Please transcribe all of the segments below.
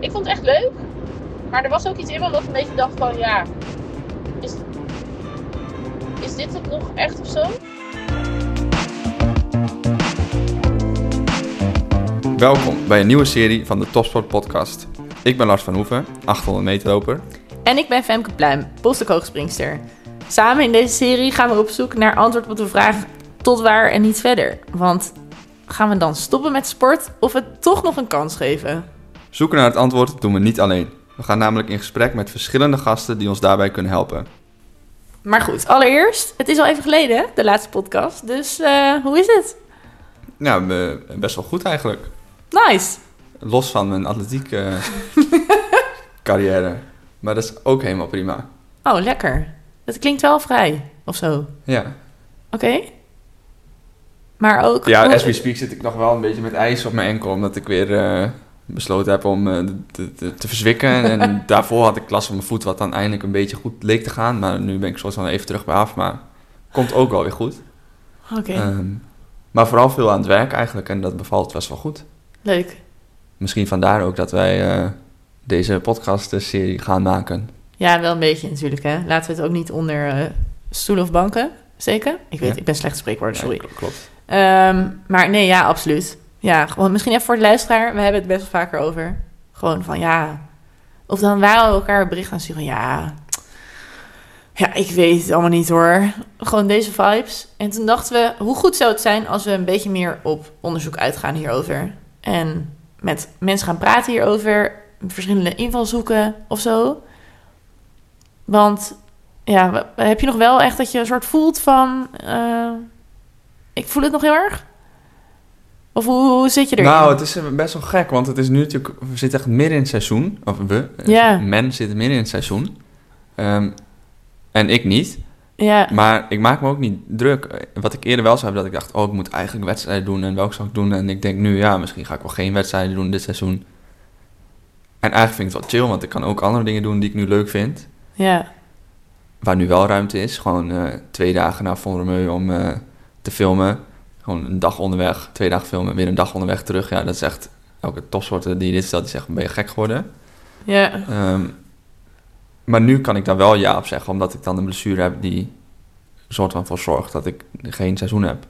ik vond het echt leuk. Maar er was ook iets in me wat een beetje dacht van, ja, is, is dit het nog echt of zo? Welkom bij een nieuwe serie van de Topsport Podcast. Ik ben Lars van Hoeven, 800 meter loper. En ik ben Femke Pluim, hoogspringster. Samen in deze serie gaan we op zoek naar antwoord op de vraag tot waar en niet verder. Want gaan we dan stoppen met sport of het toch nog een kans geven? Zoeken naar het antwoord doen we niet alleen. We gaan namelijk in gesprek met verschillende gasten die ons daarbij kunnen helpen. Maar goed, allereerst, het is al even geleden, de laatste podcast. Dus uh, hoe is het? Nou, best wel goed eigenlijk. Nice. Los van mijn atletiek uh, carrière. Maar dat is ook helemaal prima. Oh, lekker. Dat klinkt wel vrij, of zo. Ja. Oké. Maar ook... Ja, as we speak zit ik nog wel een beetje met ijs op mijn enkel... omdat ik weer uh, besloten heb om te, te, te, verzwikken. en daarvoor had ik last van mijn voet... wat dan eindelijk een beetje goed leek te gaan. Maar nu ben ik zoals dan even terug bij af. Maar komt ook wel weer goed. Oké. Ehm, maar vooral veel aan het werk eigenlijk. En dat bevalt best wel goed. Leuk. Misschien vandaar ook dat wij uh, deze podcast-serie gaan maken. Ja, wel een beetje natuurlijk. Hè? Laten we het ook niet onder uh, stoelen of banken steken. Ik weet, ik ben slecht spreekwoord, sorry. Ja, klopt. Um, maar nee, ja, absoluut. Ja, gewoon misschien even voor de luisteraar. We hebben het best wel vaker over. Gewoon van ja. Of dan waren we elkaar bericht aan sturen. Ja, ja, ik weet het allemaal niet hoor. Gewoon deze vibes. En toen dachten we, hoe goed zou het zijn als we een beetje meer op onderzoek uitgaan hierover. En met mensen gaan praten hierover. Verschillende invalshoeken of zo. Want ja, heb je nog wel echt dat je een soort voelt van... Uh, ik voel het nog heel erg? Of hoe, zit je erin? Nou, het is best wel gek, want het is nu natuurlijk... We zitten echt midden in het seizoen. Of we, ja. men zit midden in het seizoen. Um, en ik niet. Ja. Maar ik maak me ook niet druk. Wat ik eerder wel zou hebben, dat ik dacht... oh, ik moet eigenlijk wedstrijden doen en welke zou ik doen? En ik denk nu, ja, misschien ga ik wel geen wedstrijden doen dit seizoen. En eigenlijk vind ik het wel chill, want ik kan ook andere dingen doen die ik nu leuk vind. Ja. Waar nu wel ruimte is. Gewoon uh, twee dagen naar Font om uh, te filmen. Gewoon een dag onderweg, twee dagen filmen, weer een dag onderweg terug. Ja, dat is echt... Elke topsoorten die dit stelt, die zegt, ben je gek geworden? Ja. Um, maar nu kan ik daar wel ja op zeggen, omdat ik dan een blessure heb die soort van voor zorgt dat ik geen seizoen heb.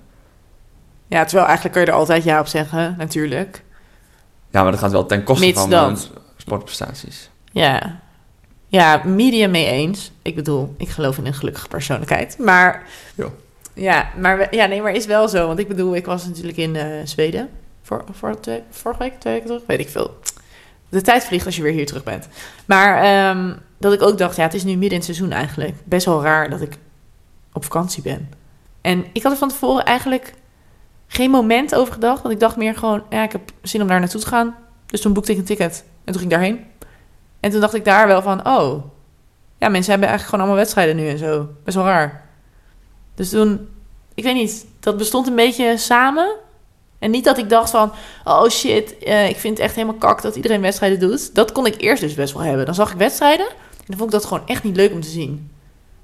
Ja, terwijl eigenlijk kun je er altijd ja op zeggen, natuurlijk. Ja, maar dat gaat wel ten koste van mijn sportprestaties. Ja. Ja, medium mee eens. Ik bedoel, ik geloof in een gelukkige persoonlijkheid. Maar jo. Ja, maar ja, nee, maar is wel zo. Want ik bedoel, ik was natuurlijk in uh, Zweden voor, voor vorige week, twee weken terug, weet ik veel. De tijd vliegt als je weer hier terug bent. Maar um, dat ik ook dacht, ja, het is nu midden in het seizoen eigenlijk. Best wel raar dat ik op vakantie ben. En ik had er van tevoren eigenlijk geen moment over gedacht. Want ik dacht meer gewoon, ja, ik heb zin om daar naartoe te gaan. Dus toen boekte ik een ticket en toen ging ik daarheen. En toen dacht ik daar wel van, oh, ja, mensen hebben eigenlijk gewoon allemaal wedstrijden nu en zo. Best wel raar. Dus toen, ik weet niet, dat bestond een beetje samen. En niet dat ik dacht van, oh shit, uh, ik vind het echt helemaal kak dat iedereen wedstrijden doet. Dat kon ik eerst dus best wel hebben. Dan zag ik wedstrijden en dan vond ik dat gewoon echt niet leuk om te zien.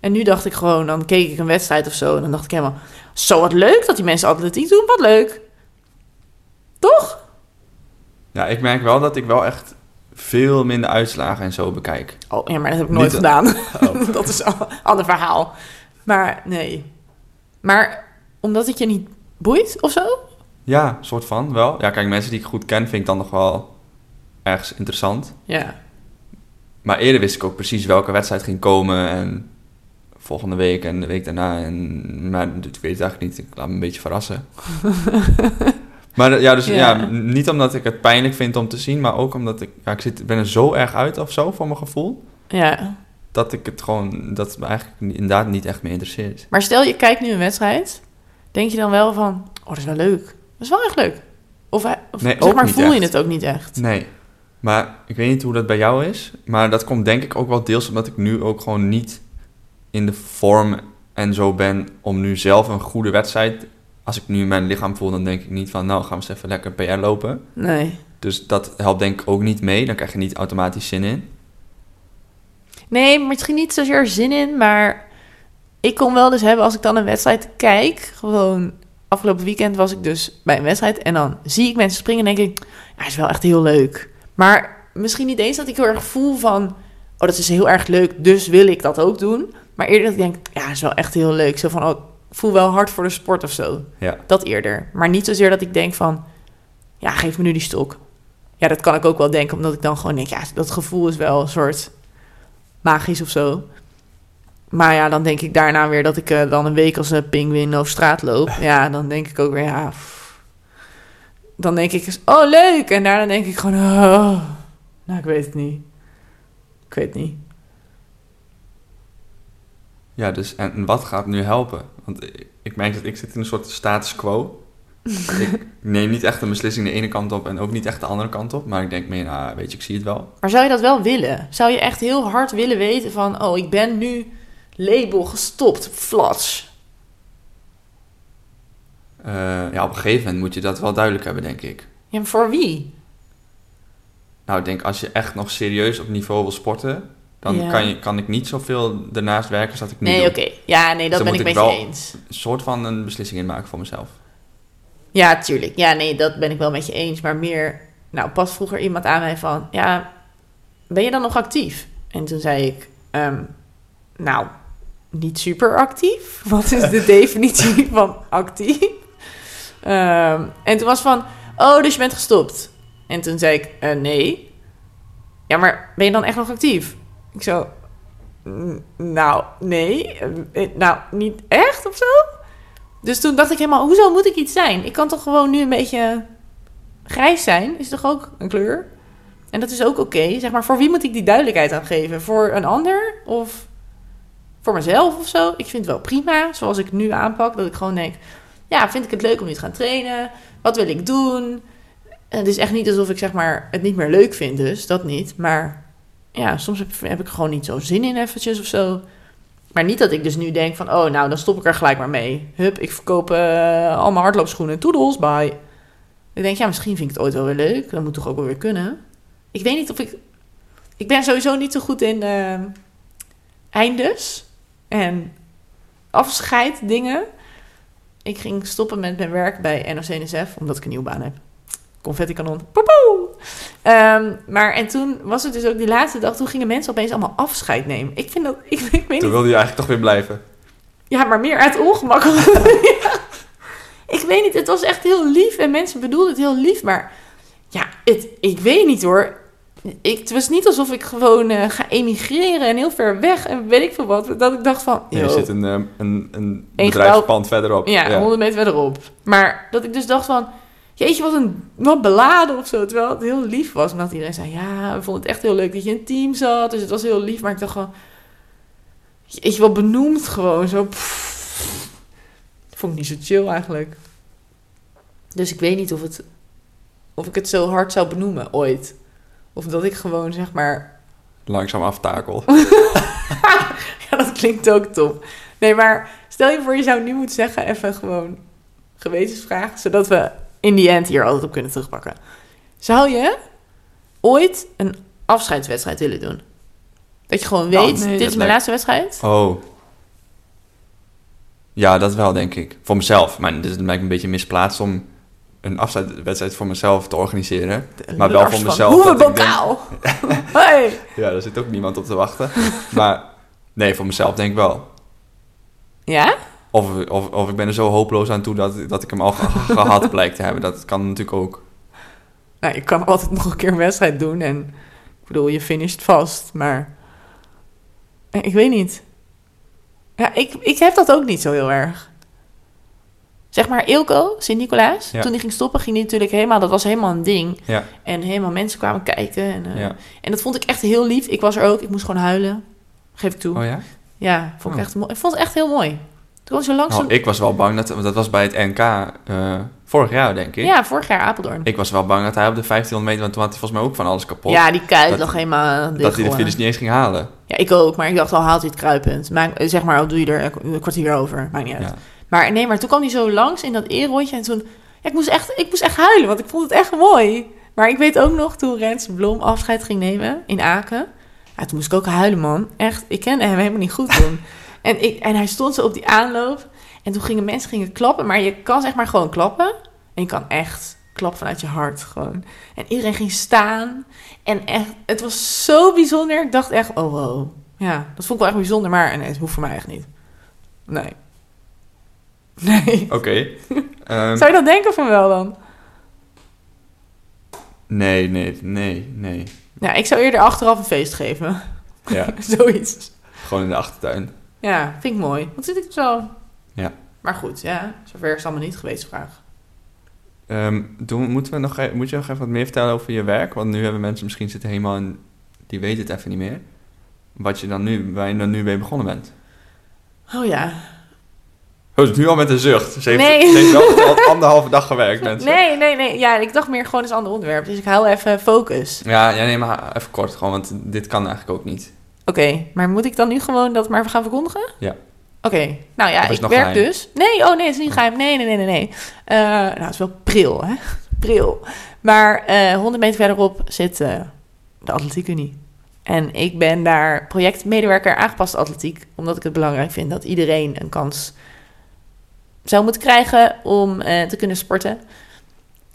En nu dacht ik gewoon, dan keek ik een wedstrijd of zo en dan dacht ik helemaal, zo wat leuk dat die mensen atletiek doen, wat leuk. Toch? Ja, ik merk wel dat ik wel echt veel minder uitslagen en zo bekijk. Oh ja, maar dat heb ik nooit gedaan. Oh. dat is een ander verhaal. Maar nee. Maar omdat het je niet boeit of zo? Ja, soort van wel. Ja, kijk, mensen die ik goed ken vind ik dan nog wel ergens interessant. Ja. Maar eerder wist ik ook precies welke wedstrijd ging komen en volgende week en de week daarna. En, maar ik weet het eigenlijk niet. Ik laat me een beetje verrassen. maar ja, dus ja. niet omdat ik het pijnlijk vind om te zien, maar ook omdat ik, ja, ik zit, ben er zo erg uit of zo voor mijn gevoel. Ja. Dat ik het gewoon, dat het me eigenlijk inderdaad niet echt meer interesseert. Maar stel je kijkt nu een wedstrijd, denk je dan wel van, oh dat is wel leuk. Dat is wel echt leuk. Of, of nee, zeg maar, voel je het ook niet echt? Nee. Maar ik weet niet hoe dat bij jou is. Maar dat komt denk ik ook wel deels omdat ik nu ook gewoon niet in de vorm en zo ben om nu zelf een goede wedstrijd. Als ik nu mijn lichaam voel, dan denk ik niet van nou gaan we eens even lekker PR lopen. Nee. Dus dat helpt denk ik ook niet mee. Dan krijg je niet automatisch zin in. Nee, misschien niet zozeer zin in, maar ik kon wel dus hebben als ik dan een wedstrijd kijk, gewoon afgelopen weekend was ik dus bij een wedstrijd en dan zie ik mensen springen en denk ik, ja, is wel echt heel leuk. Maar misschien niet eens dat ik heel erg voel van... Oh, dat is heel erg leuk, dus wil ik dat ook doen. Maar eerder dat ik denk, ja, is wel echt heel leuk. Zo van, oh, ik voel wel hard voor de sport of zo. Ja. Dat eerder. Maar niet zozeer dat ik denk van... Ja, geef me nu die stok. Ja, dat kan ik ook wel denken, omdat ik dan gewoon denk... Ja, dat gevoel is wel een soort magisch of zo. Maar ja, dan denk ik daarna weer dat ik eh, dan een week als een pinguïn over straat loop. Ja, dan denk ik ook weer, ja... pff. Dan denk ik, oh leuk! En daarna denk ik gewoon, oh... Nou, ik weet het niet. Ik weet het niet. Ja, dus en wat gaat nu helpen? Want ik, ik merk dat ik zit in een soort status quo. ik neem niet echt een beslissing de ene kant op en ook niet echt de andere kant op. Maar ik denk meer, nou, weet je, ik zie het wel. Maar zou je dat wel willen? Zou je echt heel hard willen weten van... Oh, ik ben nu label gestopt. Flats. Eh, ja, op een gegeven moment moet je dat wel duidelijk hebben, denk ik. Ja, maar voor wie? Nou, ik denk als je echt nog serieus op niveau wil sporten, dan Ja. kan, je, kan ik niet zoveel ernaast werken als dat ik nu Nee, oké. Ja, nee, dat Dus ben ik met je eens. Een soort van een beslissing inmaken voor mezelf. Ja, tuurlijk. Ja, nee, dat ben ik wel met je eens. Maar meer... Nou, pas vroeger iemand aan mij van... Ja, ben je dan nog actief? En toen zei ik... ehm, nou, niet super actief. Wat is de definitie van actief? Ehm, en toen was van... Oh, dus je bent gestopt. En toen zei ik... eh, nee. Ja, maar ben je dan echt nog actief? Ik zo... "Mm, Nou, nee. Eh, Nou, niet echt of zo? Dus toen dacht ik helemaal, hoezo moet ik iets zijn? Ik kan toch gewoon nu een beetje grijs zijn? Is toch ook een kleur? En dat is ook oké. Zeg maar, voor wie moet ik die duidelijkheid aan geven? Voor een ander? Of voor mezelf of zo? Ik vind het wel prima, zoals ik nu aanpak. Dat ik gewoon denk, ja, vind ik het leuk om nu te gaan trainen? Wat wil ik doen? Het is echt niet alsof ik zeg maar het niet meer leuk vind dus. Dat niet. Maar ja, soms heb, heb ik gewoon niet zo zin in eventjes of zo. Maar niet dat ik dus nu denk van, oh, nou, dan stop ik er gelijk maar mee. Hup, ik verkoop eh, allemaal hardloopschoenen. Toedels, bye. Ik denk, ja, misschien vind ik het ooit wel weer leuk. Dat moet toch ook wel weer kunnen. Ik weet niet of ik... Ik ben sowieso niet zo goed in eh, eindes en afscheid dingen. Ik ging stoppen met mijn werk bij NOC-NSF, omdat ik een nieuwe baan heb. Confetti kanon. Poepoe! Ehm, maar en toen was het dus ook die laatste dag, toen gingen mensen opeens allemaal afscheid nemen. Ik vind dat, ik, ik weet niet Toen wilde je eigenlijk toch weer blijven. ja, maar meer uit ongemak. Ja. Ik weet niet, het was echt heel lief en mensen bedoelden het heel lief, maar ja, het, ik weet niet hoor. Ik, het was niet alsof ik gewoon eh, ga emigreren en heel ver weg en weet ik veel wat. Dat ik dacht van, Nee, je yo, zit een, eh, een, een Eén bedrijfspand verderop. ja, 100 meter verderop. Maar dat ik dus dacht van, jeetje, wat een wat beladen of zo. Terwijl het heel lief was. Omdat iedereen zei, ja, we vonden het echt heel leuk dat je in een team zat. Dus het was heel lief. Maar ik dacht gewoon, jeetje, wat benoemd gewoon. Zo, pff. vond ik niet zo chill eigenlijk. Dus ik weet niet of, het, of ik het zo hard zou benoemen ooit. Of dat ik gewoon, zeg maar, Langzaam aftakel. ja, dat klinkt ook top. Nee, maar stel je voor, je zou nu moeten zeggen, even gewoon gewetensvraag, zodat we in die end hier altijd op kunnen terugpakken. Zou je ooit een afscheidswedstrijd willen doen? Dat je gewoon weet, nee, dit is mijn lijkt- laatste wedstrijd? Oh. Ja, dat wel, denk ik. Voor mezelf. Maar dit is lijkt me een beetje misplaatst om een afscheidswedstrijd voor mezelf te organiseren. Maar wel voor mezelf, Hoe denk- bokaal! hey. Ja, daar zit ook niemand op te wachten. maar nee, voor mezelf denk ik wel. Ja? Of, of, of ik ben er zo hopeloos aan toe dat, dat ik hem al ge- gehad blijkt te hebben. Dat kan natuurlijk ook. Nou, je kan altijd nog een keer een wedstrijd doen en ik bedoel, je finisht vast, maar eh, ik weet niet. Ja, ik, ik heb dat ook niet zo heel erg. Zeg maar, Ilko, Sint-Nicolaas, Ja. toen hij ging stoppen, ging hij natuurlijk helemaal, dat was helemaal een ding. Ja. En helemaal mensen kwamen kijken. En, eh, Ja. en dat vond ik echt heel lief. Ik was er ook, ik moest gewoon huilen. Geef ik toe. Oh ja? Ja, vond ik Oh. echt mooi. Ik vond het echt heel mooi. Toen was zo langzaam. Nou, ik was wel bang dat... Want dat was bij het NK eh, vorig jaar, denk ik. Ja, vorig jaar Apeldoorn. Ik was wel bang dat hij op de 1500 meter... Want toen had hij volgens mij ook van alles kapot. ja, die kuit lag helemaal dicht dat hij de finish niet eens ging halen. Ja, ik ook. Maar ik dacht al, haalt hij het kruipend. Maar zeg maar, al doe je er een kwartier over. Maakt niet uit. Ja. Maar nee, maar toen kwam hij zo langs in dat eerrondje. En toen, ja, ik moest, echt, ik moest echt huilen, want ik vond het echt mooi. Maar ik weet ook nog, toen Rens Blom afscheid ging nemen in Aken. Ja, toen moest ik ook huilen, man. Echt, ik kende hem helemaal niet goed toen. en, ik, en hij stond zo op die aanloop. En toen gingen mensen gingen klappen. Maar je kan zeg maar gewoon klappen. En je kan echt klap vanuit je hart gewoon. En iedereen ging staan. En echt, het was zo bijzonder. Ik dacht echt, oh wow. Ja, dat vond ik wel echt bijzonder. Maar nee, het hoeft voor mij echt niet. Nee. Nee. Oké. Ehm, Zou je dat denken van wel dan? nee, nee, nee, nee. Ja, ik zou eerder achteraf een feest geven. Ja, Zoiets. gewoon in de achtertuin. Ja, vind ik mooi. Wat zit ik zo? Ja. Maar goed, ja, zover is het allemaal niet geweest, vraag. Ehm, doen, moeten we nog, e- moet je nog even wat meer vertellen over je werk? Want nu hebben mensen misschien zitten helemaal in... Die weten het even niet meer. Wat je dan nu, waar je dan nu mee begonnen bent. Oh ja. Oh, het is nu al met een zucht. Ze heeft, Nee. ze heeft wel al anderhalve dag gewerkt, mensen. Nee, nee, nee. Ja, ik dacht meer gewoon eens een ander onderwerp. Dus ik hou even focus. Ja, ja, nee, maar even kort gewoon, want dit kan eigenlijk ook niet. Oké, maar moet ik dan nu gewoon dat maar gaan verkondigen? Ja. Oké, nou ja, ik werk geheim? dus. Nee, oh nee, het is niet geheim. Nee, nee, nee, nee, nee. Eh, nou, het is wel pril, hè? Pril. Maar eh 100 meter verderop zit eh, de Atletiek Unie. En ik ben daar projectmedewerker aangepaste atletiek, omdat ik het belangrijk vind dat iedereen een kans zou moeten krijgen om te kunnen sporten.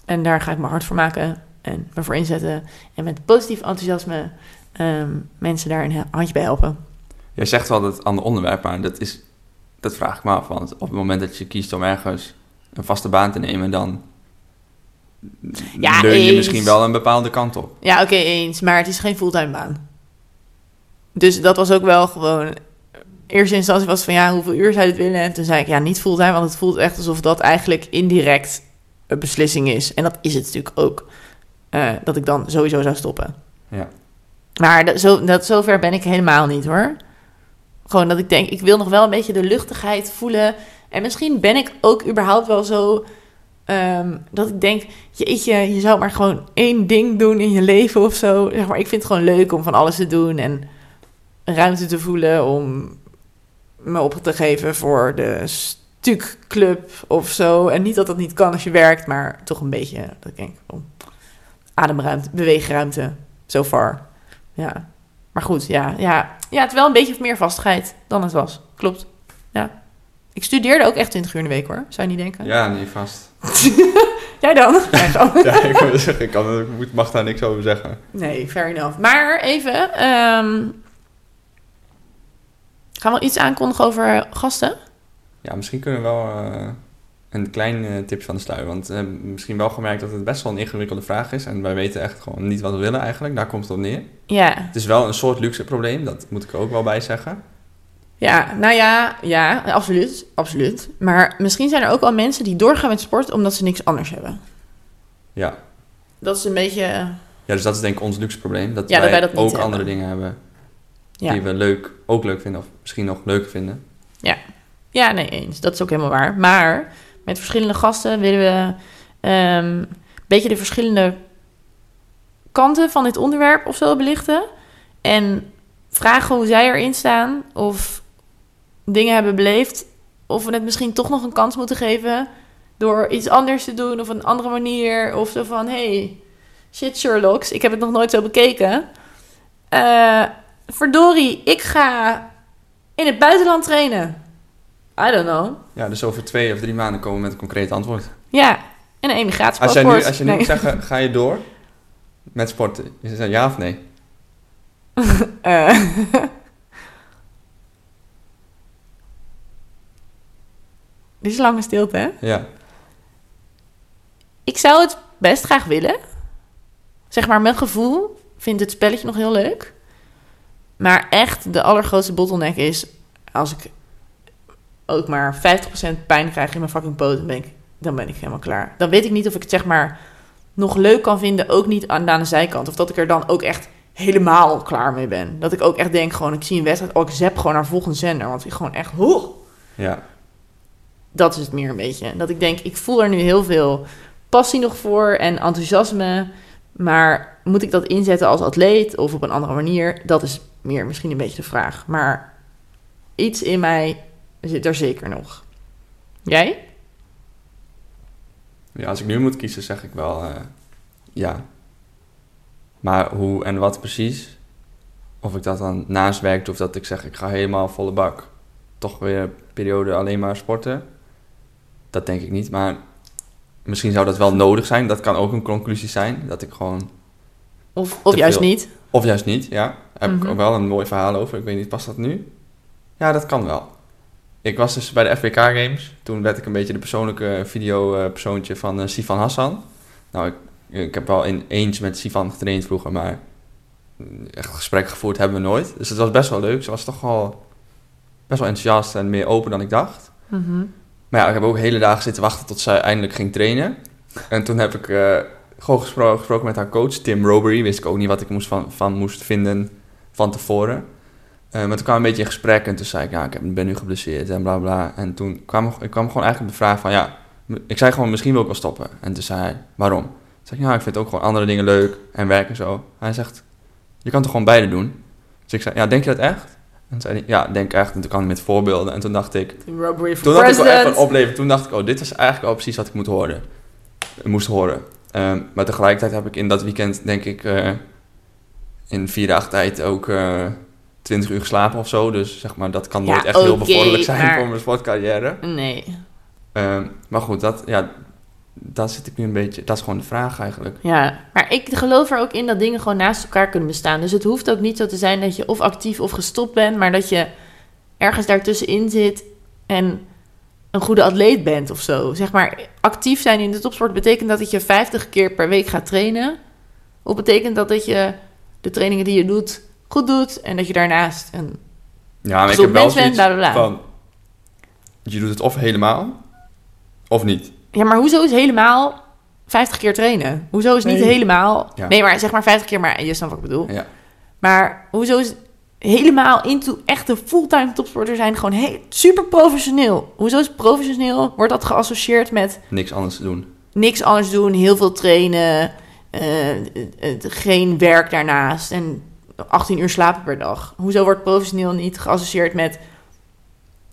En daar ga ik me hard voor maken en me voor inzetten. En met positief enthousiasme ehm, mensen daar een handje bij helpen. Jij zegt wel dat ander onderwerp, maar dat, is, dat vraag ik me af. Want op het moment dat je kiest om ergens een vaste baan te nemen, dan Ja, leun je eens. misschien wel een bepaalde kant op. Ja, oké, eens. Maar het is geen fulltime baan. Dus dat was ook wel gewoon... Eerste instantie was van, ja, hoeveel uur zou je het willen? En toen zei ik, ja, niet fulltime, want het voelt echt alsof dat eigenlijk indirect een beslissing is. En dat is het natuurlijk ook. eh, dat ik dan sowieso zou stoppen. Ja. Maar dat, zo, dat, zover ben ik helemaal niet, hoor. Gewoon dat ik denk, ik wil nog wel een beetje de luchtigheid voelen. En misschien ben ik ook überhaupt wel zo... ehm, dat ik denk, je zou maar gewoon één ding doen in je leven of zo. Zeg maar, ik vind het gewoon leuk om van alles te doen en ruimte te voelen om me op te geven voor de stukclub of zo. En niet dat dat niet kan als je werkt, maar toch een beetje, dat ik denk, om ademruimte, beweegruimte, so far. Ja. Maar goed, ja, ja, ja, het wel een beetje meer vastigheid dan het was. Klopt. Ja. Ik studeerde ook echt 20 uur in de week hoor. Zou je niet denken? Ja, nee, vast. Jij dan? Grap. ja, ik, wil zeggen, ik, kan, ik moet- mag daar niks over zeggen. Nee, fair enough. Maar even, ehm, gaan we iets aankondigen over gasten? Ja, misschien kunnen we wel eh, een klein eh, tipje van de sluier. Want we hebben misschien wel gemerkt dat het best wel een ingewikkelde vraag is. En wij weten echt gewoon niet wat we willen eigenlijk. Daar komt het op neer. Ja, Het is wel een soort luxe probleem, dat moet ik er ook wel bij zeggen. ja, nou ja, ja, absoluut, absoluut. Maar misschien zijn er ook wel mensen die doorgaan met sport omdat ze niks anders hebben. Ja. Dat is een beetje, ja, dus dat is denk ik ons luxe probleem. Dat, Ja, dat wij, dat ook hebben. andere dingen hebben ja. die we leuk, ook leuk vinden. Of misschien nog leuker vinden. Ja, nee, eens. Dat is ook helemaal waar. Maar met verschillende gasten willen we ehm, een beetje de verschillende kanten van dit onderwerp of zo belichten. En vragen hoe zij erin staan. Of dingen hebben beleefd. Of we het misschien toch nog een kans moeten geven. Door iets anders te doen of een andere manier. Of zo van, hey, shit Sherlocks, ik heb het nog nooit zo bekeken. Eh verdorie, ik ga in het buitenland trainen. I don't know. Ja, dus over twee of drie maanden komen we met een concreet antwoord. Ja, en een Als emigratiepaspoort. jij nu, als je nu Nee. zeggen, ga je door met sporten? Is het ja of nee? Eh. Dit is lange stilte, hè? Ja. Ik zou het best graag willen. Zeg maar, mijn gevoel vindt het spelletje nog heel leuk. Maar echt, de allergrootste bottleneck is... als ik ook maar 50% pijn krijg in mijn fucking poot... Dan ben, ik, dan ben ik helemaal klaar. Dan weet ik niet of ik het zeg maar nog leuk kan vinden... ook niet aan, aan de zijkant. Of dat ik er dan ook echt helemaal klaar mee ben. Dat ik ook echt denk gewoon... ik zie een wedstrijd, oh, ik zap gewoon naar volgende zender. Want ik gewoon echt... Hoe, Ja. dat is het meer een beetje. Dat ik denk, ik voel er nu heel veel passie nog voor en enthousiasme. Maar moet ik dat inzetten als atleet of op een andere manier? Dat is meer misschien een beetje de vraag. Maar iets in mij zit er zeker nog. Jij? ja, als ik nu moet kiezen, zeg ik wel eh, ja. Maar hoe en wat precies? Of ik dat dan naast werk doe, of dat ik zeg, ik ga helemaal volle bak. Toch weer een periode alleen maar sporten. Dat denk ik niet, maar misschien zou dat wel nodig zijn. Dat kan ook een conclusie zijn. Dat ik gewoon... Of, of juist veel. niet. Of juist niet, ja. Daar heb Mhm. ik ook wel een mooi verhaal over. Ik weet niet, past dat nu? Ja, dat kan wel. Ik was dus bij de FBK Games. Toen werd ik een beetje de persoonlijke video-persoontje van eh, Sifan Hassan. Nou, ik, ik heb wel in eens met Sifan getraind vroeger, maar echt gesprek gevoerd hebben we nooit. Dus het was best wel leuk. Ze was toch wel best wel enthousiast en meer open dan ik dacht. Mhm. Maar ja, ik heb ook hele dagen zitten wachten tot zij eindelijk ging trainen. En toen heb ik eh, gewoon gespro- gesproken met haar coach, Tim Robery. Wist ik ook niet wat ik moest van, van moest vinden van tevoren. Maar toen kwam een beetje in gesprek en toen zei ik, ja, ik ben nu geblesseerd en bla bla. En toen kwam ik kwam gewoon eigenlijk op de vraag van, ja, ik zei gewoon, misschien wil ik wel stoppen. En toen zei hij, waarom? Toen zei ik, ja, ik vind ook gewoon andere dingen leuk en werk en zo. Hij zegt, je kan toch gewoon beide doen? Dus ik zei, ja, denk je dat echt? En toen zei hij, ja, denk echt. En toen kwam hij met voorbeelden. En toen dacht ik, Robbery for toen had ik wel echt van opleven. Toen dacht ik, oh, dit is eigenlijk wel precies wat ik moet horen. moest horen. Ehm, maar tegelijkertijd heb ik in dat weekend, denk ik, eh, in vier dagen tijd ook eh 20 uur geslapen of zo. Dus zeg maar, dat kan Ja, nooit echt heel bevorderlijk zijn maar- voor mijn sportcarrière. Nee. Ehm, maar goed, dat, ja, daar zit ik nu een beetje... Dat is gewoon de vraag eigenlijk. Ja, maar ik geloof er ook in dat dingen gewoon naast elkaar kunnen bestaan. Dus het hoeft ook niet zo te zijn dat je of actief of gestopt bent, maar dat je ergens daartussenin zit en een goede atleet bent of zo. Zeg maar, actief zijn in de topsport betekent dat je 50 keer per week gaat trainen. Of betekent dat dat je de trainingen die je doet goed doet en dat je daarnaast een Ja, maar ik gezond heb wel mens bent, zoiets bla bla bla. van... Je doet het of helemaal, of niet. Ja, maar hoezo is helemaal 50 keer trainen? Hoezo is niet helemaal... Ja. Nee, maar zeg maar 50 keer, maar je snapt wat ik bedoel. Ja. Maar hoezo is helemaal into echte fulltime topsporter zijn gewoon he- super professioneel? Hoezo is professioneel? Wordt dat geassocieerd met Niks anders te doen. niks anders doen, heel veel trainen, eh, geen werk daarnaast en 18 uur slapen per dag? Hoezo wordt professioneel niet geassocieerd met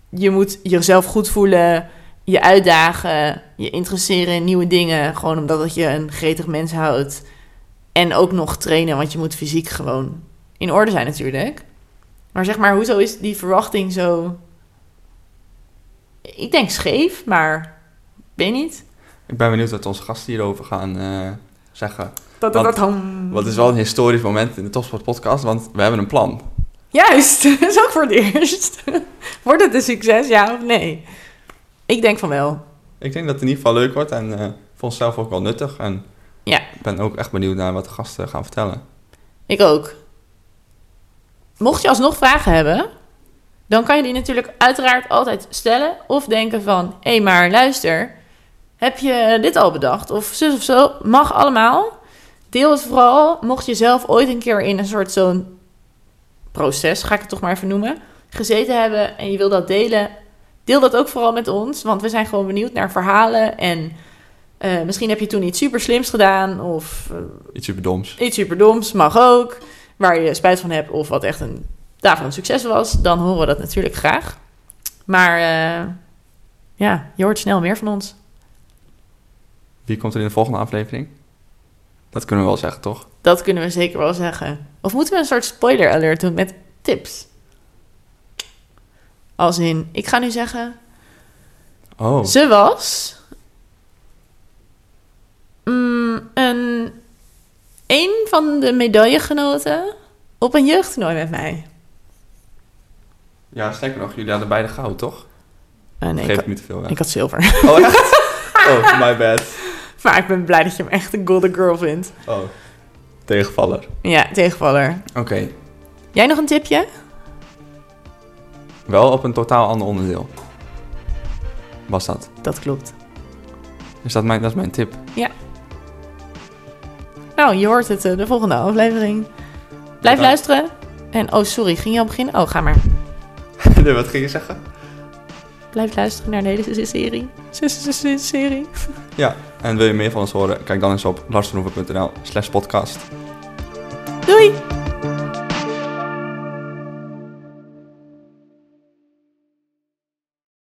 je moet jezelf goed voelen, je uitdagen, je interesseren in nieuwe dingen, gewoon omdat het je een gretig mens houdt. En ook nog trainen, want je moet fysiek gewoon in orde zijn natuurlijk. Maar zeg maar, hoezo is die verwachting zo... Ik denk scheef, maar weet niet. Ik ben benieuwd wat onze gasten hierover gaan eh, zeggen. Dat, is wel een historisch moment in de Topsport podcast, want we hebben een plan. Juist, dat is ook voor het eerst. Wordt het een succes, ja of nee? Ik denk van wel. Ik denk dat het in ieder geval leuk wordt en eh voor onszelf ook wel nuttig. En Ja. ik ben ook echt benieuwd naar wat de gasten gaan vertellen. Ik ook. Mocht je alsnog vragen hebben, dan kan je die natuurlijk uiteraard altijd stellen. Of denken van, hé, hey, maar luister, heb je dit al bedacht? Of zus of zo, mag allemaal. Deel het vooral, mocht je zelf ooit een keer in een soort zo'n proces, ga ik het toch maar even noemen, gezeten hebben en je wil dat delen, deel dat ook vooral met ons. Want we zijn gewoon benieuwd naar verhalen en... eh, misschien heb je toen iets super slims gedaan of eh, Iets superdoms. iets superdoms, mag ook. Waar je spijt van hebt of wat echt een daarvan een succes was, dan horen we dat natuurlijk graag. Maar eh, ja, je hoort snel meer van ons. Wie komt er in de volgende aflevering? Dat kunnen we wel zeggen, toch? Dat kunnen we zeker wel zeggen. Of moeten we een soort spoiler alert doen met tips? Als in, ik ga nu zeggen, Oh, ze was mm, een, een van de medaillegenoten op een jeugdtoernooi met mij. ja, sterker nog, jullie hadden beide goud, toch? Eh, nee, Geef ik, te veel weg. ik had zilver. Oh, echt? Oh, my bad. Maar ik ben blij dat je hem echt een golden girl vindt. Oh, tegenvaller. Ja, tegenvaller. Oké, Jij nog een tipje? wel op een totaal ander onderdeel. Was dat? Dat klopt. Dus dat, mijn, dat is mijn tip. Nou, je hoort het eh, de volgende aflevering. Blijf luisteren. En, oh sorry, ging je al beginnen? Oh, ga maar. nee, wat ging je zeggen? Blijf luisteren naar de hele serie. Serie. Ja, en wil je meer van ons horen? Kijk dan eens op larsverhoeven.nl slash podcast. Doei!